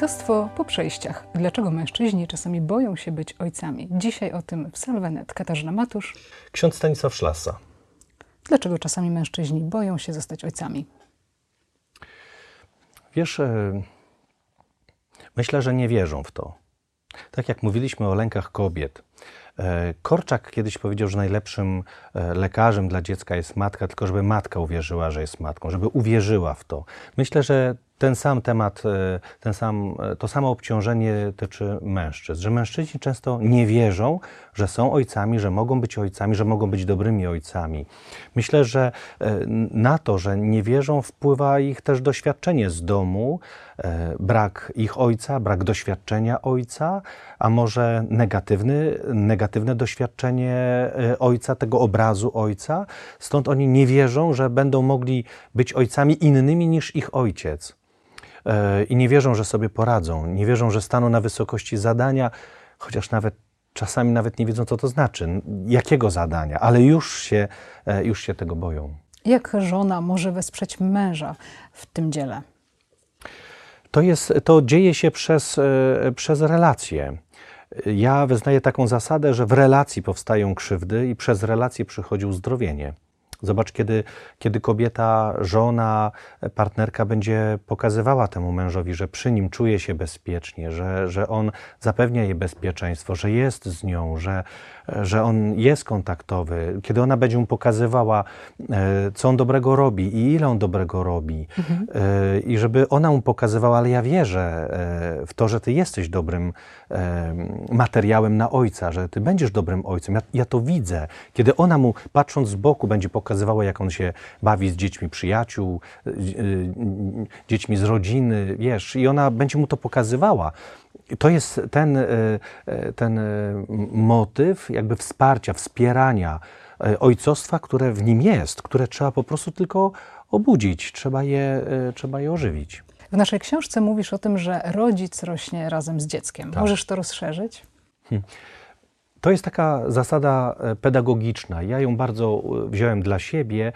Ojcostwo po przejściach. Dlaczego mężczyźni czasami boją się być ojcami? Dzisiaj o tym w Salwenet. Katarzyna Matusz. Ksiądz Stanisław Szlasa. Dlaczego czasami mężczyźni boją się zostać ojcami? Wiesz, e, myślę, że nie wierzą w to. Tak jak mówiliśmy o lękach kobiet. E, Korczak kiedyś powiedział, że najlepszym e, lekarzem dla dziecka jest matka, tylko żeby matka uwierzyła, że jest matką, żeby uwierzyła w to. Myślę, że ten sam temat, e, ten sam, e, to samo obciążenie tyczy mężczyzn, że mężczyźni często nie wierzą, że są ojcami, że mogą być ojcami, że mogą być dobrymi ojcami. Myślę, że e, na to, że nie wierzą, wpływa ich też doświadczenie z domu, brak ich ojca, brak doświadczenia ojca, a może negatywny, negatywne doświadczenie ojca, tego obrazu ojca. Stąd oni nie wierzą, że będą mogli być ojcami innymi niż ich ojciec. I nie wierzą, że sobie poradzą, nie wierzą, że staną na wysokości zadania, chociaż nawet czasami nawet nie wiedzą, co to znaczy, jakiego zadania, ale już się, e, już się tego boją. Jak żona może wesprzeć męża w tym dziele? To, jest, to dzieje się przez, e, przez relacje. Ja wyznaję taką zasadę, że w relacji powstają krzywdy i przez relacje przychodzi uzdrowienie. Zobacz, kiedy, kiedy kobieta, żona, partnerka będzie pokazywała temu mężowi, że przy nim czuje się bezpiecznie, że, że on zapewnia jej bezpieczeństwo, że jest z nią, że, że on jest kontaktowy, kiedy ona będzie mu pokazywała, e, co on dobrego robi i ile on dobrego robi, e, i żeby ona mu pokazywała, ale ja wierzę e, w to, że ty jesteś dobrym materiałem na ojca, że ty będziesz dobrym ojcem. Ja, ja to widzę. Kiedy ona mu, patrząc z boku, będzie pokazywała, jak on się bawi z dziećmi przyjaciół, e, e, dziećmi z rodziny, wiesz, i ona będzie mu to pokazywała. To jest ten, e, ten motyw jakby wsparcia, wspierania ojcostwa, które w nim jest, które trzeba po prostu tylko obudzić, trzeba je, trzeba je ożywić. W naszej książce mówisz o tym, że rodzic rośnie razem z dzieckiem. Tak. Możesz to rozszerzyć? To jest taka zasada e, pedagogiczna. Ja ją bardzo e, wziąłem dla siebie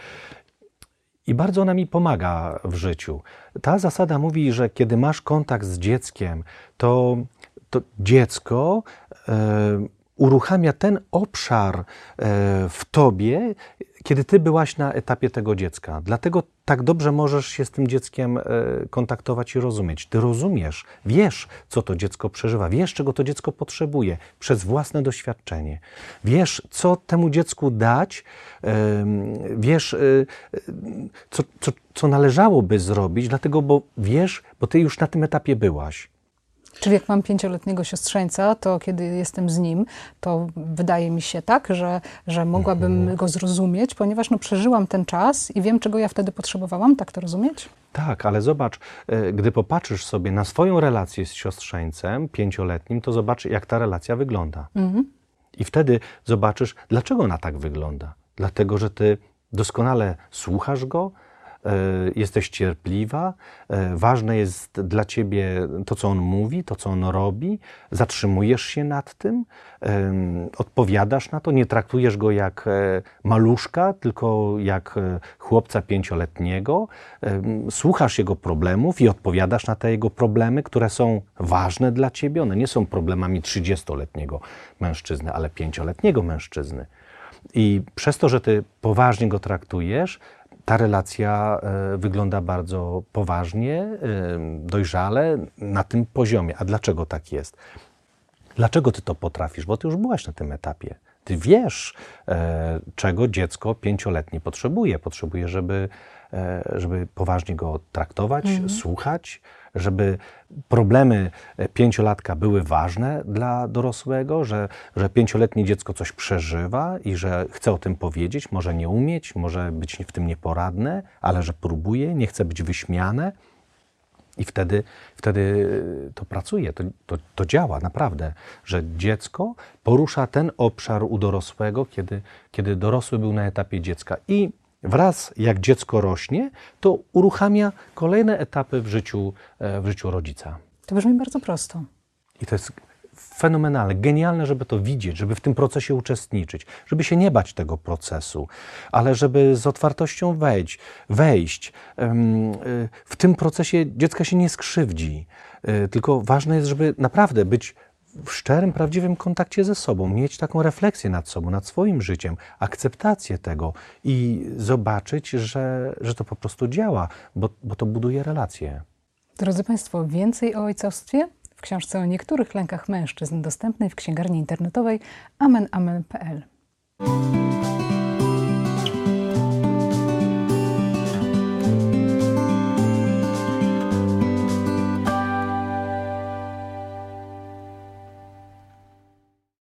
i bardzo ona mi pomaga w życiu. Ta zasada mówi, że kiedy masz kontakt z dzieckiem, to, to dziecko e, uruchamia ten obszar e, w tobie, kiedy ty byłaś na etapie tego dziecka. Dlatego tak dobrze możesz się z tym dzieckiem e, kontaktować i rozumieć. Ty rozumiesz, wiesz, co to dziecko przeżywa, wiesz, czego to dziecko potrzebuje przez własne doświadczenie. Wiesz, co temu dziecku dać, wiesz, e, e, co, co, co należałoby zrobić, dlatego, bo wiesz, bo ty już na tym etapie byłaś. Czyli jak mam pięcioletniego siostrzeńca, to kiedy jestem z nim, to wydaje mi się tak, że, że mogłabym Mhm. go zrozumieć, ponieważ no, przeżyłam ten czas i wiem, czego ja wtedy potrzebowałam. Tak to rozumieć? Tak, ale zobacz, e, gdy popatrzysz sobie na swoją relację z siostrzeńcem pięcioletnim, to zobacz, jak ta relacja wygląda. Mhm. I wtedy zobaczysz, dlaczego ona tak wygląda. Dlatego, że ty doskonale słuchasz go, jesteś cierpliwa, e, ważne jest dla ciebie to, co on mówi, to, co on robi, zatrzymujesz się nad tym, odpowiadasz na to, nie traktujesz go jak e, maluszka, tylko jak e, chłopca pięcioletniego, słuchasz jego problemów i odpowiadasz na te jego problemy, które są ważne dla ciebie. One nie są problemami 30-letniego mężczyzny, ale pięcioletniego mężczyzny. I przez to, że ty poważnie go traktujesz, ta relacja e, wygląda bardzo poważnie, e, dojrzale na tym poziomie. A dlaczego tak jest? Dlaczego ty to potrafisz? Bo ty już byłaś na tym etapie. Ty wiesz, e, czego dziecko pięcioletnie potrzebuje. Potrzebuje, żeby, e, żeby poważnie go traktować, słuchać, żeby problemy e, pięciolatka były ważne dla dorosłego, że, że pięcioletnie dziecko coś przeżywa i że chce o tym powiedzieć, może nie umieć, może być w tym nieporadne, ale że próbuje, nie chce być wyśmiane. I wtedy, wtedy to pracuje, to, to, to działa naprawdę, że dziecko porusza ten obszar u dorosłego, kiedy, kiedy dorosły był na etapie dziecka. I wraz jak dziecko rośnie, to uruchamia kolejne etapy w życiu, e, w życiu rodzica. To brzmi bardzo prosto. I to jest fenomenalne, genialne, żeby to widzieć, żeby w tym procesie uczestniczyć, żeby się nie bać tego procesu, ale żeby z otwartością wejść, wejść. Y, W tym procesie dziecka się nie skrzywdzi, y, tylko ważne jest, żeby naprawdę być w szczerym, prawdziwym kontakcie ze sobą, mieć taką refleksję nad sobą, nad swoim życiem, akceptację tego i zobaczyć, że, że to po prostu działa, bo, bo to buduje relacje. Drodzy Państwo, więcej o ojcostwie książce o niektórych lękach mężczyzn dostępnej w księgarni internetowej amenamen.pl.